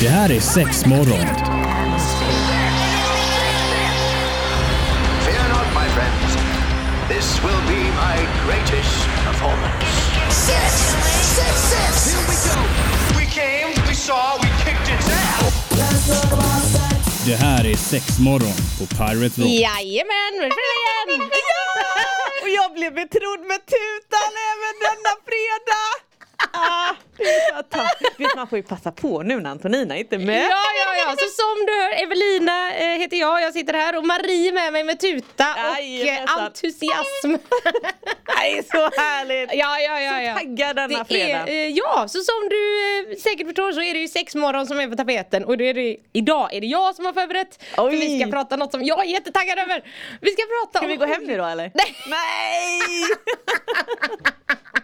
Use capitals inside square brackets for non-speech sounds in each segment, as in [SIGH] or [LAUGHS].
Det här är sex morgon. Fear not, my friends. This will be my greatest performance. Six, six, six. Here we go. We came, we saw, we kicked its ass. Det här är sex morgon på Pirate Rock. Jajamän, nu är det igen! Och jag blev betrodd med tutan även denna fredag! Ah, Vet, man får ju passa på nu när Antonina inte är med. Ja, ja, ja, så som du hör, Evelina eh, heter jag, jag sitter här och Marie med mig med tuta och eh, Jajamensan. entusiasm. Nej, så härligt! Ja, ja, ja, ja. Så taggad denna Det fredag. är, eh, ja, så som du säkert förstår så är det ju sex morgon som är på tapeten och det är det, idag är det jag som har förberett. För vi ska prata något som jag är jättetaggad över. Vi ska prata Ska om... vi gå hem nu då eller? Nej. Nej! [LAUGHS]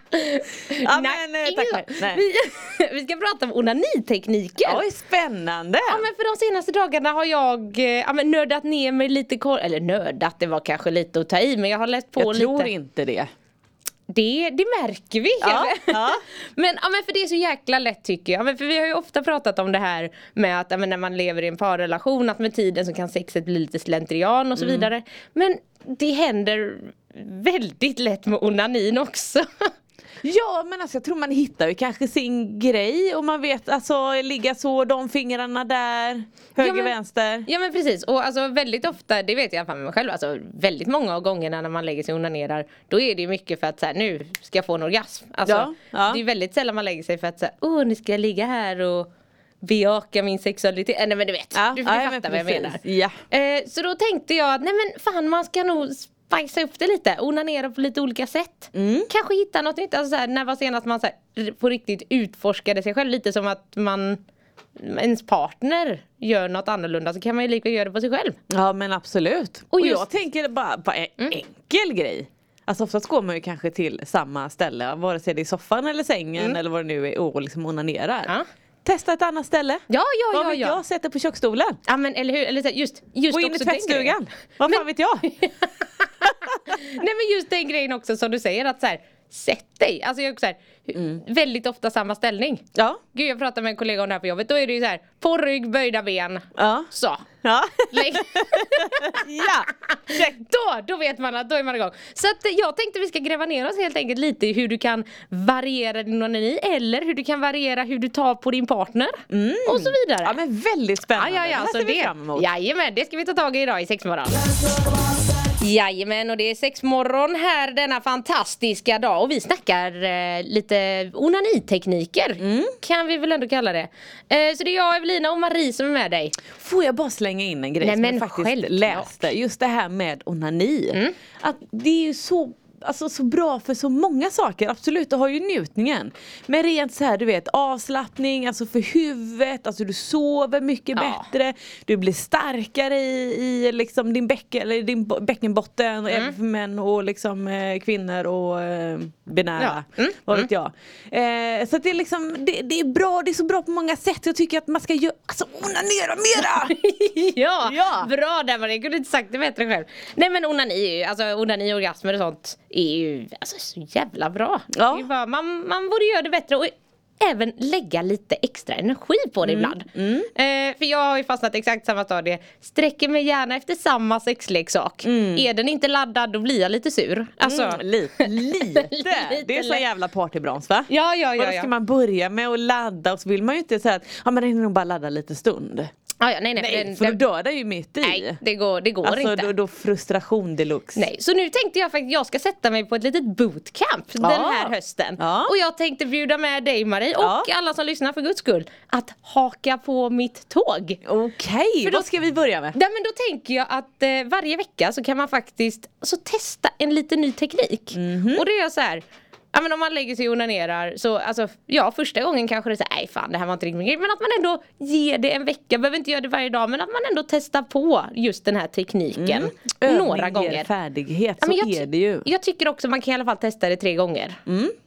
[LAUGHS] [LAUGHS] ja, men, eh, tack. Nej. [LAUGHS] Vi, vi ska prata om onanitekniker. Oj, spännande! Ja men för de senaste dagarna har jag eh, ja, men nördat ner mig lite, eller nördat det var kanske lite att ta i men jag har läst på jag lite. tror inte det. Det, det märker vi Ja, [LAUGHS] ja. men, ja, men för det är så jäkla lätt tycker jag. Ja, men för vi har ju ofta pratat om det här med att ja, när man lever i en parrelation att med tiden så kan sexet bli lite slentrian och så Mm. vidare. Men det händer väldigt lätt med onanin också. Ja men alltså jag tror man hittar ju kanske sin grej och man vet alltså ligga så, de fingrarna där, höger Ja, men- vänster. Ja men precis och alltså väldigt ofta, det vet jag med mig själv, alltså väldigt många av gångerna när man lägger sig och onanerar Då är det ju mycket för att så här, nu ska jag få en orgasm. Alltså, Ja, ja. Det är väldigt sällan man lägger sig för att säga, åh nu ska jag ligga här och bejaka min sexualitet. Nej men du vet, Ja, du, du ja, fattar vad jag menar. Ja. Eh, så då tänkte jag att nej men fan man ska nog spicea upp det lite, onanera på lite olika sätt. Mm. Kanske hitta något nytt, alltså så här, när var senast man så här, på riktigt utforskade sig själv lite som att man ens partner gör något annorlunda så kan man ju lika göra det på sig själv. Ja men absolut. Och Och, just- jag tänker bara på en enkel grej. Alltså oftast går man ju kanske till samma ställe, vare sig det är soffan eller sängen eller vad det nu är och liksom onanerar. Ja. Testa ett annat ställe. Ja, ja, Vad ja, vet ja. jag, sätt dig på köksstolen. Ja men eller hur, eller just, just Gå in i tvättstugan. Vad fan vet jag? [LAUGHS] Nej men just den grejen också som du säger att så här, sätt dig. Alltså jag är så här, väldigt ofta samma ställning. Ja. Gud jag pratade med en kollega om det här på jobbet, då är det ju så här, på rygg, böjda ben. Ja. Så. Ja. [LAUGHS] Ja. [LAUGHS] Då, då vet man att då är man igång. Så att eh, jag tänkte vi ska gräva ner oss helt enkelt lite i hur du kan variera din onani eller hur du kan variera hur du tar på din partner. Och så vidare. Ja men väldigt Ja, spännande. ja, ja, det här så ser vi det, fram emot. jajamän, det ska vi ta tag i idag i sexmorgon. Jajamän, och det är sexmorgon här denna fantastiska dag och vi snackar eh, lite onanitekniker. Mm. Kan vi väl ändå kalla det. Eh, så det är jag, Evelina och Marie som är med dig. Får jag bara slänga in en grej Nej, som men jag faktiskt självklart. läste? Just det här med onani. Mm. Att det är ju så Alltså så bra för så många saker, absolut du har ju njutningen Men rent så här du vet avslappning, alltså för huvudet, alltså du sover mycket Ja. bättre Du blir starkare i, i liksom din, bäcken, eller din bo- bäckenbotten, Mm. även för män och liksom eh, kvinnor och eh, binära, Ja. Mm. vad vet jag eh, Så det är liksom, det, det är bra, det är så bra på många sätt Jag tycker att man ska göra, alltså onanera mera! [LAUGHS] ja, Ja. bra där Marie, jag kunde inte sagt det bättre själv. Nej men onani, alltså onani, orgasmer och sånt är ju alltså, så jävla bra. Ja. Bara, man, man borde göra det bättre och även lägga lite extra energi på det ibland. Eh, för jag har ju fastnat exakt samma stadie. Sträcker mig gärna efter samma sexleksak. Är den inte laddad då blir jag lite sur. Alltså, Mm, lite, lite. [LAUGHS] Lite Det är så jävla partybroms va? Ja, ja, Och ja. då ja. ska man börja med att ladda och så vill man ju inte säga att ja, men den nog bara ladda lite stund. Ja, ja nej, nej, Nej, den, för den, dör den ju mitt i. nej det går, det går alltså inte. då, då frustration deluxe. Nej, så nu tänkte jag faktiskt jag ska sätta mig på ett litet bootcamp den här hösten. Ja. Och jag tänkte bjuda med dig Marie och Ja. alla som lyssnar för guds skull att haka på mitt tåg. Okej, För då- vad ska vi börja med? Nej men då tänker jag att eh, varje vecka så kan man faktiskt så testa en lite ny teknik. Mhm. Och det är så här. Ja men om man lägger sig och onanerar så alltså ja första gången kanske det är så här, nej fan det här var inte riktigt min grej. Men att man ändå ger det en vecka, behöver inte göra det varje dag men att man ändå testar på just den här tekniken några Mm. Övning ger gånger. färdighet, Ja, så jag, är det ju. jag tycker också man kan i alla fall testa det tre gånger.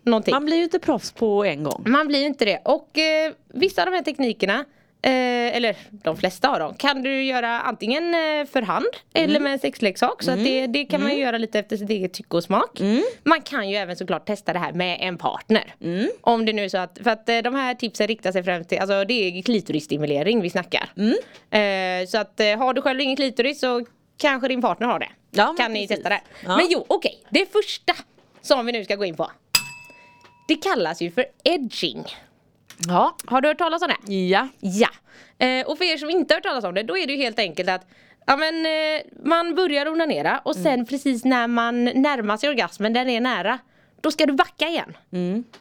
Någonting. Man blir ju inte proffs på en gång. Man blir ju inte det. Och eh, vissa av de här teknikerna eh, eller de flesta av dem, kan du göra antingen eh, för hand eller med en sexleksak. Så att det, det kan man ju göra lite efter sitt eget tycke och smak. Man kan ju även såklart testa det här med en partner. Om det nu är så att, för att eh, de här tipsen riktar sig främst till, alltså det är klitorisstimulering vi snackar. Eh, så att har du själv ingen klitoris så kanske din partner har det. Ja, kan ni testa det. Ja. Men jo, okej. Det första som vi nu ska gå in på. Det kallas ju för edging. Ja. Har du hört talas om det? Ja. Ja. Eh, och för er som inte har hört talas om det, då är det ju helt enkelt att Ja men eh, man börjar onanera och sen precis när man närmar sig orgasmen, den är nära Då ska du backa igen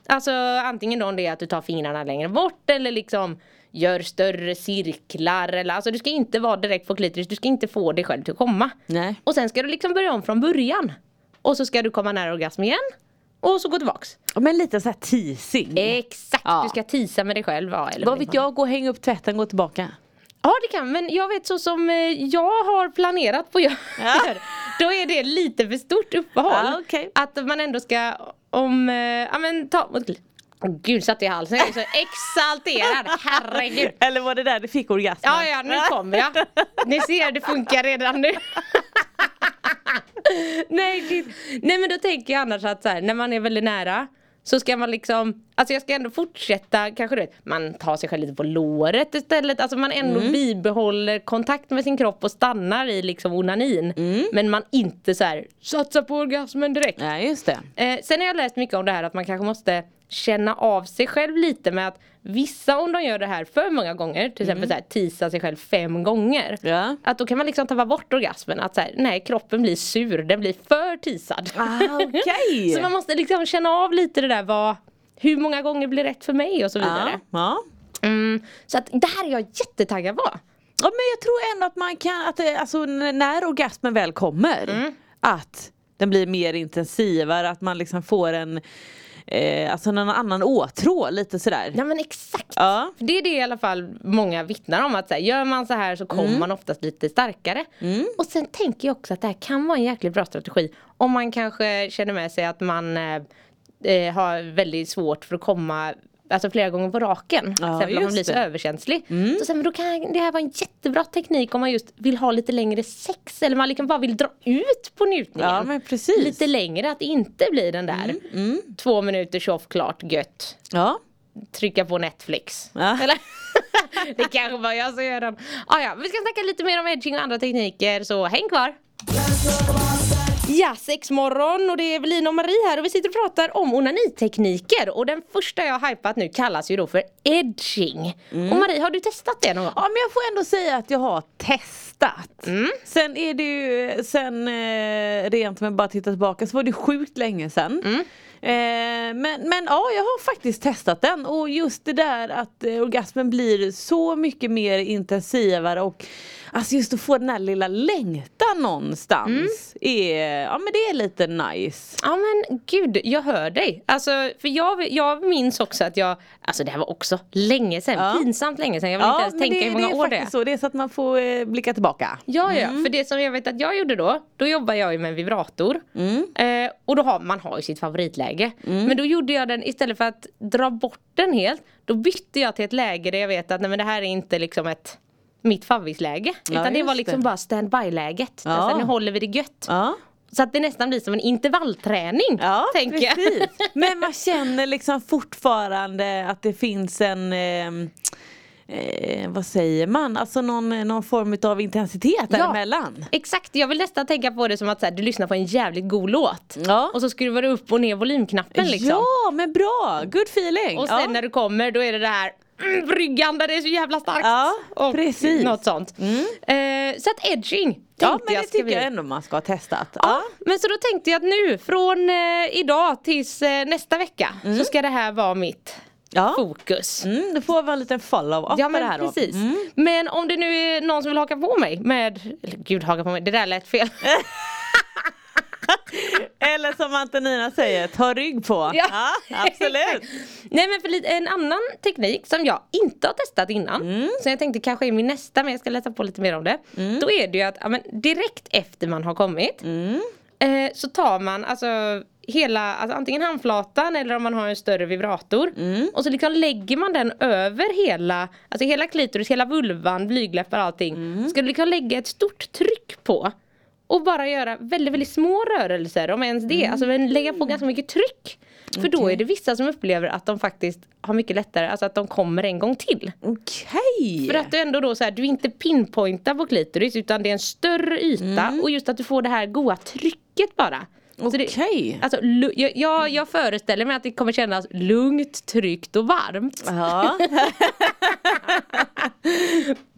Alltså antingen då om det är att du tar fingrarna längre bort eller liksom Gör större cirklar eller alltså du ska inte vara direkt på klitoris, du ska inte få dig själv till att komma Nej. Och sen ska du liksom börja om från början Och så ska du komma nära orgasm igen Och så gå tillbaks. Men lite så här teasing. Exakt, Ja. du ska tisa med dig själv ja, eller Vad vet jag, gå och hänga upp tvätten, gå tillbaka. Ja det kan men jag vet så som eh, jag har planerat på att göra Då är det lite för stort uppehåll. Ja, okej. Att man ändå ska om, eh, ja men ta Åh gud satt i halsen, jag är så exalterad, [LAUGHS] herregud. Eller var det där du fick orgasmen? Ja ja nu kommer jag. Ni ser det funkar redan nu [LAUGHS] [LAUGHS] Nej. Nej men då tänker jag annars att så här, när man är väldigt nära så ska man liksom, alltså jag ska ändå fortsätta, kanske du vet, man tar sig själv lite på låret istället, alltså man ändå bibehåller kontakt med sin kropp och stannar i liksom onanin. Men man inte så här satsar på orgasmen direkt. Nej, just det. Eh, sen har jag läst mycket om det här att man kanske måste känna av sig själv lite med att vissa om de gör det här för många gånger, till exempel så här, tisa sig själv fem gånger. Ja. Att då kan man liksom tappa bort orgasmen. Att så här, nej kroppen blir sur, den blir för tisad. Ah, okej. [LAUGHS] så man måste liksom känna av lite det där vad, hur många gånger blir rätt för mig och så vidare. Ja. ja. Mm, så att det här är jag jättetaggad på. Ja men jag tror ändå att man kan, att det, alltså när orgasmen väl kommer Mm. Att den blir mer intensivare, att man liksom får en eh, Alltså en annan åtrå lite sådär Ja men exakt. Ja. För det är det i alla fall många vittnar om att så här, gör man så här så kommer Mm. man oftast lite starkare. Och sen tänker jag också att det här kan vara en jäkligt bra strategi om man kanske känner med sig att man eh, eh, har väldigt svårt för att komma Alltså flera gånger på raken. Ja, till man blir så det. Mm. överkänslig. Så sen, då kan det här vara en jättebra teknik om man just vill ha lite längre sex. Eller man liksom bara vill dra ut på njutningen. Ja, men precis. Mm, Lite längre, att det inte blir den där två minuter tjoff klart gött Ja, trycka på Netflix. Ja. [LAUGHS] Eller? [LAUGHS] det kanske bara jag som gör den. Ah, ja, vi ska snacka lite mer om edging och andra tekniker så häng kvar. Ja, sexmorgon och det är Evelina och Marie här och vi sitter och pratar om onanitekniker. Och den första jag har hypat nu kallas ju då för edging. Och Marie, har du testat det någon gång? ja men jag får ändå säga att jag har testat. Sen är det ju, sen eh, rent jag bara tittar tillbaka så var det sjukt länge sen. Eh, men, men ja, jag har faktiskt testat den. Och just det där att eh, orgasmen blir så mycket mer intensivare och Alltså just att få den här lilla längtan någonstans är, ja men det är lite nice Ja men gud, jag hör dig. Alltså, för jag, jag minns också att jag, alltså det här var också länge sedan, Ja. pinsamt länge sedan. Jag vill inte ens tänka det, hur många det är år det är. faktiskt så, det är så att man får eh, blicka tillbaka Ja, ja, för det som jag vet att jag gjorde då, då jobbar jag ju med en vibrator. Eh, och då har man har ju sitt favoritläge. Men då gjorde jag den, istället för att dra bort den helt, då bytte jag till ett läge där jag vet att nej, men det här är inte liksom ett mitt favvisläge. Ja, utan det var liksom det. bara standby-läget. Ja. Alltså, nu håller vi det gött. Ja. Så att det nästan blir som en intervallträning. Ja, tänker jag. precis. [LAUGHS] Men man känner liksom fortfarande att det finns en eh, eh, vad säger man, alltså någon, någon form av intensitet däremellan. Exakt, jag vill nästan tänka på det som att så här, du lyssnar på en jävligt god låt. Ja. Och så skruvar du upp och ner volymknappen liksom. Ja men bra, good feeling. Och sen ja. när du kommer då är det där mm, bryggan där det är så jävla starkt. Ja, och precis. Mm. Något sånt. Eh, så att edging ja men det tycker bli. jag ändå man ska ha testat. Ja, men så då tänkte jag att nu från eh, idag tills eh, nästa vecka så ska det här vara mitt Ja. fokus. Mm, det får vara en liten follow-up Ja på det här då. precis. Mm. Men om det nu är någon som vill haka på mig med, eller gud haka på mig, det där lät fel. [LAUGHS] [LAUGHS] Eller som Antonina säger, ta rygg på. Ja. absolut. [LAUGHS] Nej men för lite, en annan teknik som jag inte har testat innan. Mm. Så jag tänkte kanske är min nästa men jag ska läsa på lite mer om det. Då är det ju att ja, men direkt efter man har kommit. Mm. Eh, så tar man alltså hela, alltså antingen handflatan eller om man har en större vibrator. Och så liksom lägger man den över hela, alltså hela klitoris, hela vulvan, blygdläppar allting. Ska du liksom lägga ett stort tryck på. Och bara göra väldigt, väldigt små rörelser om ens det. Alltså men lägga på ganska mycket tryck. För då är det vissa som upplever att de faktiskt har mycket lättare, alltså att de kommer en gång till. Okej. För att du ändå då så här, du inte pinpointar på klitoris utan det är en större yta och just att du får det här goa trycket bara. Okej. Alltså, lu- jag, jag, jag föreställer mig att det kommer kännas lugnt, tryggt och varmt. Ja. [LAUGHS]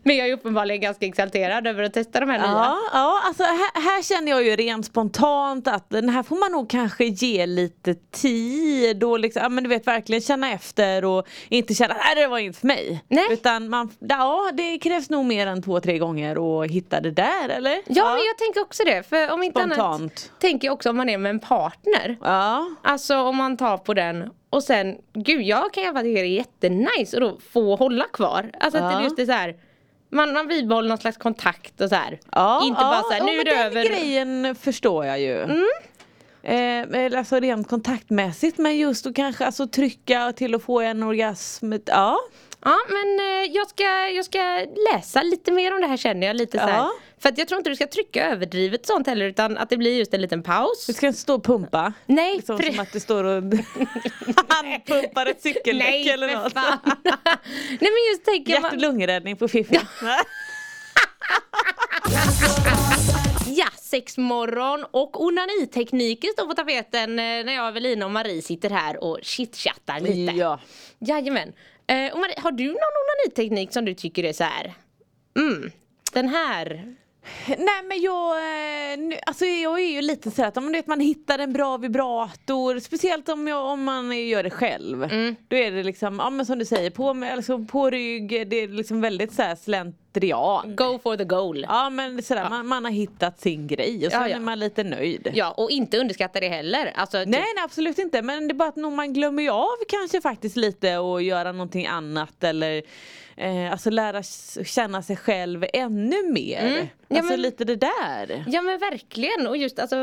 Men jag är uppenbarligen ganska exalterad över att testa de här nya. Ja, ja alltså här, här känner jag ju rent spontant att den här får man nog kanske ge lite tid och liksom, ja men du vet verkligen känna efter och inte känna att det var inte för mig. Nej. Utan man, ja det krävs nog mer än två, tre gånger och hitta det där eller? Ja, men jag tänker också det. För om inte annat Spontant. tänker jag också om man är med en partner. Ja. Alltså om man tar på den och sen, gud jag kan i alla fall tycka det är jättenice och då få hålla kvar. Alltså att Ja. det just är så här. Man, man bibehåller någon slags kontakt och så här. Ja, Inte ja, bara så här, nu är det den över. grejen förstår jag ju. Mm. Eh, alltså rent kontaktmässigt men just att kanske alltså trycka till att få en orgasm. Ja. Ja men eh, jag, ska, jag ska läsa lite mer om det här känner jag lite så här. Ja. För att jag tror inte du ska trycka överdrivet sånt heller utan att det blir just en liten paus. Du ska inte stå och pumpa. Nej, Liksom för- som att du står och [LAUGHS] handpumpar ett cykeldäck eller något. fan. [LAUGHS] Nej men just tänker Hjärt och lungräddning på Fiffi. [LAUGHS] Ja, sexmorgon och onanitekniken står på tapeten eh, när jag, Evelina och Marie sitter här och chitchattar lite. ja. Jajamän. Eh, och Marie, har du någon onaniteknik som du tycker är så här? Mm, den här. Nej men jag, eh, nu- alltså jag är ju lite så att om vet, man hittar en bra vibrator, speciellt om, jag, om man gör det själv. Mm. Då är det liksom, ja men som du säger, på, alltså, på rygg, det är liksom väldigt så här slentrian. Go for the goal. Ja men sådär, man, man har hittat sin grej och sen Ja, ja. är man lite nöjd. Ja, och inte underskatta det heller. Alltså, typ- Nej, nej absolut inte men det är bara att man glömmer av kanske faktiskt lite och göra någonting annat eller eh, alltså lära känna sig själv ännu mer. Mm. Ja, Alltså men- lite det där. Ja men verkligen och just alltså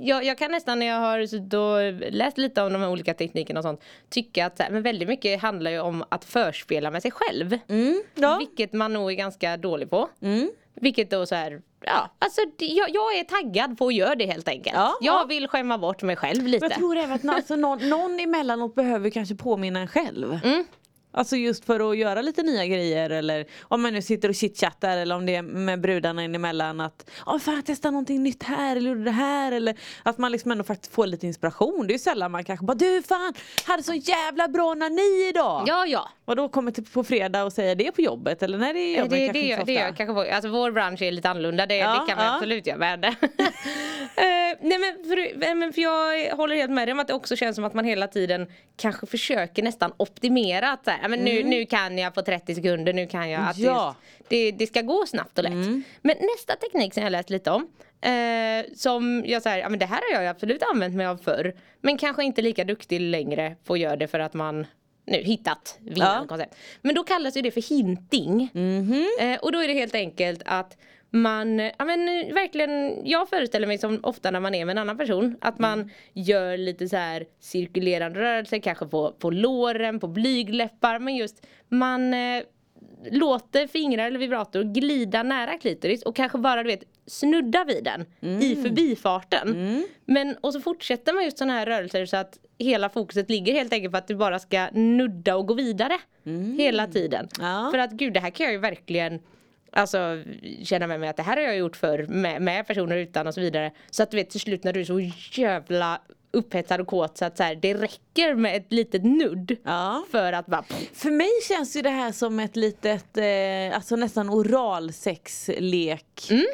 jag, jag kan nästan när jag har och läst lite om de här olika teknikerna och sånt tycka att men väldigt mycket handlar ju om att förspela med sig själv. Mm, ja. Vilket man nog är ganska dålig på. Mm. Vilket då så här, ja alltså jag, jag är taggad på att göra det helt enkelt. Ja, jag ja. vill skämma bort mig själv lite. Jag tror även att alltså, någon, någon emellanåt behöver kanske påminna en själv. Mm. Alltså just för att göra lite nya grejer eller om man nu sitter och chitchattar eller om det är med brudarna emellan att Ja fan jag testar någonting nytt här eller gjorde det här eller att man liksom ändå faktiskt får lite inspiration. Det är ju sällan man kanske bara du fan hade så jävla bra nani idag. Ja ja. Och då kommer till på fredag och säger det på jobbet eller nej det gör man Det, kanske det, inte så det ofta. gör kanske. Alltså vår bransch är lite annorlunda. Det, Ja, det kan man ja. absolut göra. Men, [LAUGHS] [LAUGHS] Eh, nej men för, men för jag håller helt med dig om att det också känns som att man hela tiden kanske försöker nästan optimera. Att så här, men nu, nu kan jag på 30 sekunder, nu kan jag. Att Mm. Ja. det, det, det ska gå snabbt och lätt. Men nästa teknik som jag läst lite om. Eh, som jag säger, ja men det här har jag absolut använt mig av förr. Men kanske inte lika duktig längre på att göra det för att man nu hittat vinnande Ja. koncept. Men då kallas ju det för hinting. Eh, och då är det helt enkelt att man, ja men verkligen, jag föreställer mig som ofta när man är med en annan person att man gör lite så här cirkulerande rörelser, kanske på, på låren, på blygdläppar, men just man eh, låter fingrar eller vibrator glida nära klitoris och kanske bara du vet snudda vid den i förbifarten. Men och så fortsätter man just sådana här rörelser så att hela fokuset ligger helt enkelt på att du bara ska nudda och gå vidare hela tiden. Ja. För att gud det här kan jag ju verkligen Alltså känna med mig att det här har jag gjort förr med, med personer utan och så vidare. Så att du vet till slut när du är så jävla upphetsad och kåt så att så här, det räcker med ett litet nudd. Ja. För att bara För mig känns ju det här som ett litet, eh, alltså nästan oralsexlek. Mm.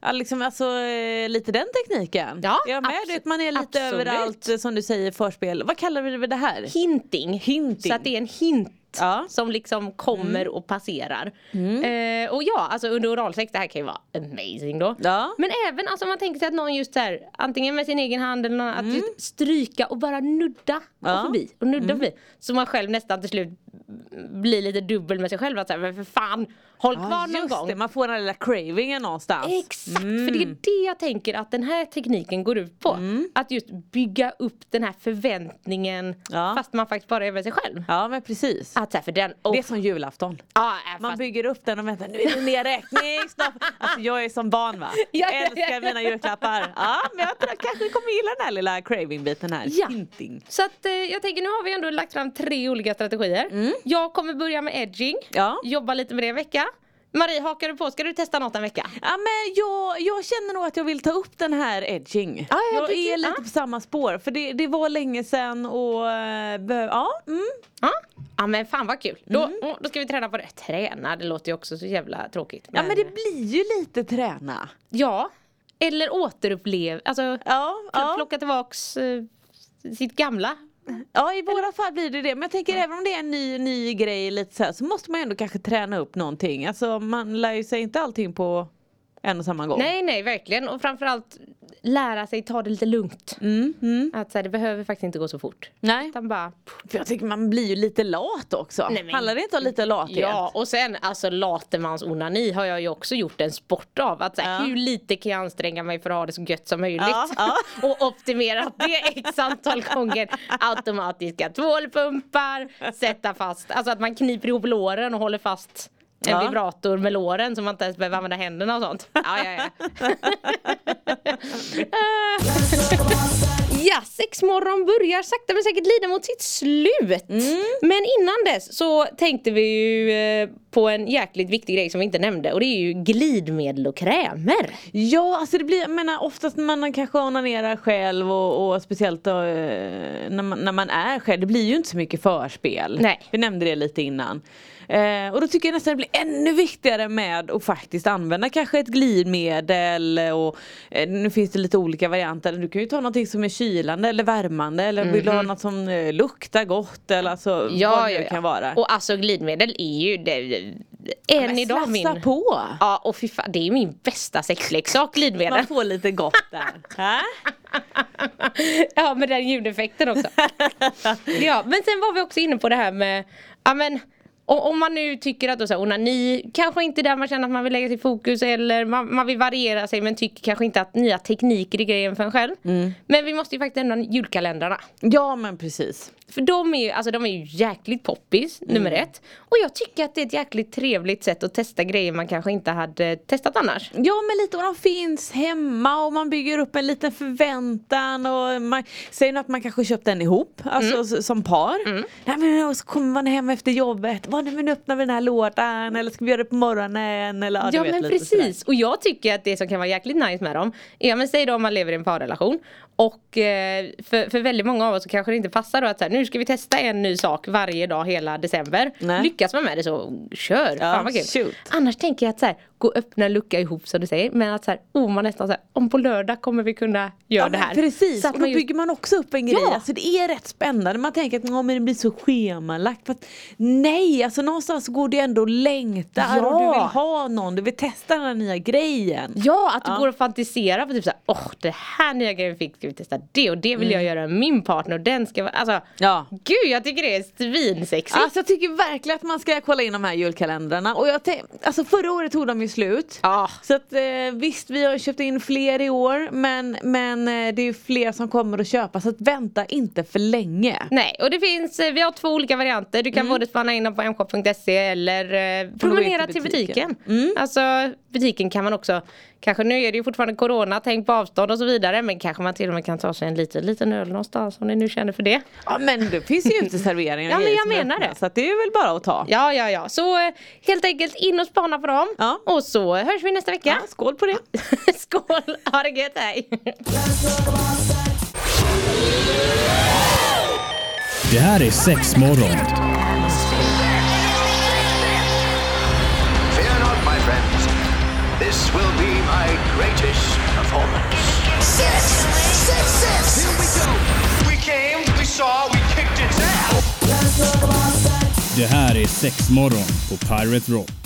Ja, liksom, alltså eh, lite den tekniken. Ja, jag med, abso- du vet, man är lite absolut. överallt eh, som du säger förspel. Vad kallar vi det här? hinting. Hinting. Så att det är en hint Ja. som liksom kommer och passerar. Eh, och ja, alltså under oralsex, det här kan ju vara amazing då. Ja. Men även alltså, om man tänker sig att någon just så här, antingen med sin egen hand eller någon, att just stryka och bara nudda Ja. och förbi och nudda förbi. Så man själv nästan till slut bli lite dubbel med sig själv. Att säga, för fan, håll kvar Ja, någon just gång. det, man får den lilla cravingen någonstans. Exakt, för det är det jag tänker att den här tekniken går ut på. Att just bygga upp den här förväntningen Ja. fast man faktiskt bara är med sig själv. Ja men precis. Att så här, för den, oh, Det är som julafton. ja, äh, Man fast, bygger upp den och väntar, nu är det mer räkning snart. Alltså jag är som barn va? [LAUGHS] Ja, ja, ja, Älskar mina julklappar. Ja men jag tror jag kanske kommer gilla den här lilla craving-biten här. Ja. Så att eh, jag tänker nu har vi ändå lagt fram tre olika strategier. Jag kommer börja med edging, Ja. jobba lite med det en vecka. Marie, hakar du på? Ska du testa något en vecka? Ja men jag, jag känner nog att jag vill ta upp den här edging. Ja, jag jag tycker- är lite ja. på samma spår för det, det var länge sedan och eh, ja. Mm. Ja, ja men fan vad kul. Då, åh, då ska vi träna på det. Träna, det låter ju också så jävla tråkigt. ja men det blir ju lite träna. Ja, eller återupplev, alltså Ja, ja. plocka tillbaks eh, sitt gamla. Ja i våra fall blir det det. Men jag tänker även om det är en ny, ny grej lite så, här, så måste man ändå kanske träna upp någonting. Alltså man lär ju sig inte allting på en och samma gång. Nej, nej, verkligen. Och framförallt lära sig ta det lite lugnt. Mm, Att så här, det behöver faktiskt inte gå så fort. Nej. Utan bara... För jag tycker man blir ju lite lat också. Nej, men- Handlar det inte om lite lathet? Ja, och sen alltså latemans onani har jag ju också gjort en sport av. Att så här, Ja. hur lite kan jag anstränga mig för att ha det så gött som möjligt. Ja, ja. [LAUGHS] och optimera det x antal gånger. Automatiska tvålpumpar, sätta fast, alltså att man kniper ihop låren och håller fast en Ja. vibrator med låren så man inte ens behöver använda händerna och sånt. Ja, ja, ja. [LAUGHS] [LAUGHS] Ja, sexmorgon börjar sakta men säkert lida mot sitt slut. Men innan dess så tänkte vi ju eh, på en jäkligt viktig grej som vi inte nämnde och det är ju glidmedel och krämer. Ja, alltså det blir, jag menar oftast när man kanske onanerar själv och, och speciellt då, eh, när, man, när man är själv, det blir ju inte så mycket förspel. Nej. Vi nämnde det lite innan. Eh, och då tycker jag nästan det blir ännu viktigare med att faktiskt använda kanske ett glidmedel och eh, nu finns det lite olika varianter. Du kan ju ta någonting som är kylande eller värmande eller vill du ha något som eh, luktar gott eller alltså vad det nu kan vara. Och alltså glidmedel är ju det, än Men idag min... på! Ja och fy fan, det är min bästa sexleksak glidmedel. Man får lite gott där. [LAUGHS] Ja med den ljudeffekten också. [LAUGHS] ja men sen var vi också inne på det här med, ja men om, om man nu tycker att då, så här, onani kanske inte är där man känner att man vill lägga sitt fokus eller man, man vill variera sig men tycker kanske inte att nya tekniker är grejen för en själv. Men vi måste ju faktiskt ändra julkalendrarna. Ja men precis. För de är ju, alltså de är ju jäkligt poppis, nummer ett. Och jag tycker att det är ett jäkligt trevligt sätt att testa grejer man kanske inte hade testat annars. Ja men lite och de finns hemma och man bygger upp en liten förväntan och man säger att man kanske köpt den ihop, alltså s- som par. Nej, men, och så kommer man hem efter jobbet, vad nu öppnar vi den här lådan eller ska vi göra det på morgonen eller ja, Ja vet, men precis, sådär. och jag tycker att det som kan vara jäkligt nice med dem är, men säg då om man lever i en parrelation och eh, för, för väldigt många av oss så kanske det inte passar då att så här, nu ska vi testa en ny sak varje dag hela december. Nej. Lyckas man med det så kör, fan vad kul. shoot. Annars tänker jag att så här, gå och öppna en lucka ihop som du säger men att så här, oh, man nästan så här, om på lördag kommer vi kunna göra Ja, det men här. Precis, Så att och då just- bygger man också upp en grej. Ja. Alltså, det är rätt spännande. Man tänker att ja, men det blir så schemalagt. Fast nej, alltså någonstans går det ändå att längta. Ja. Och du vill ha någon, du vill testa den här nya grejen. Ja, att du Ja. går och fantiserar på typ såhär, åh det här nya grejen fick, vi testa det och det vill jag göra med min partner och den ska vara, alltså Mm. Ja. Gud jag tycker det är svinsexigt. Alltså jag tycker verkligen att man ska kolla in de här julkalendrarna. Och jag alltså förra året tog de ju slut. Ja. Så att eh, visst, vi har köpt in fler i år. Men, men eh, det är ju fler som kommer att köpa. Så att vänta inte för länge. Nej, och det finns, eh, vi har två olika varianter. Du kan Mm. både spana in dem på mshop.se eller eh, promenera till butiken. Mm. Alltså butiken kan man också, kanske nu är det ju fortfarande corona, tänk på avstånd och så vidare. Men kanske man till och med kan ta sig en liten, liten öl någonstans om ni nu känner för det. Ja men det finns ju uteserveringar [LAUGHS] Ja, men jag menar det. Så att det är väl bara att ta. Ja, ja, ja. Så eh, helt enkelt in och spana på dem. Ja. Och så hörs vi nästa vecka. Ja, skål på det. [LAUGHS] Skål, ha det gött, hej! Det här är sexmorgon. Fear greatest performance. Six, six, six. Here we go. We came, we saw, we kicked its ass. Det här är sexmorgon på Pirate Rock.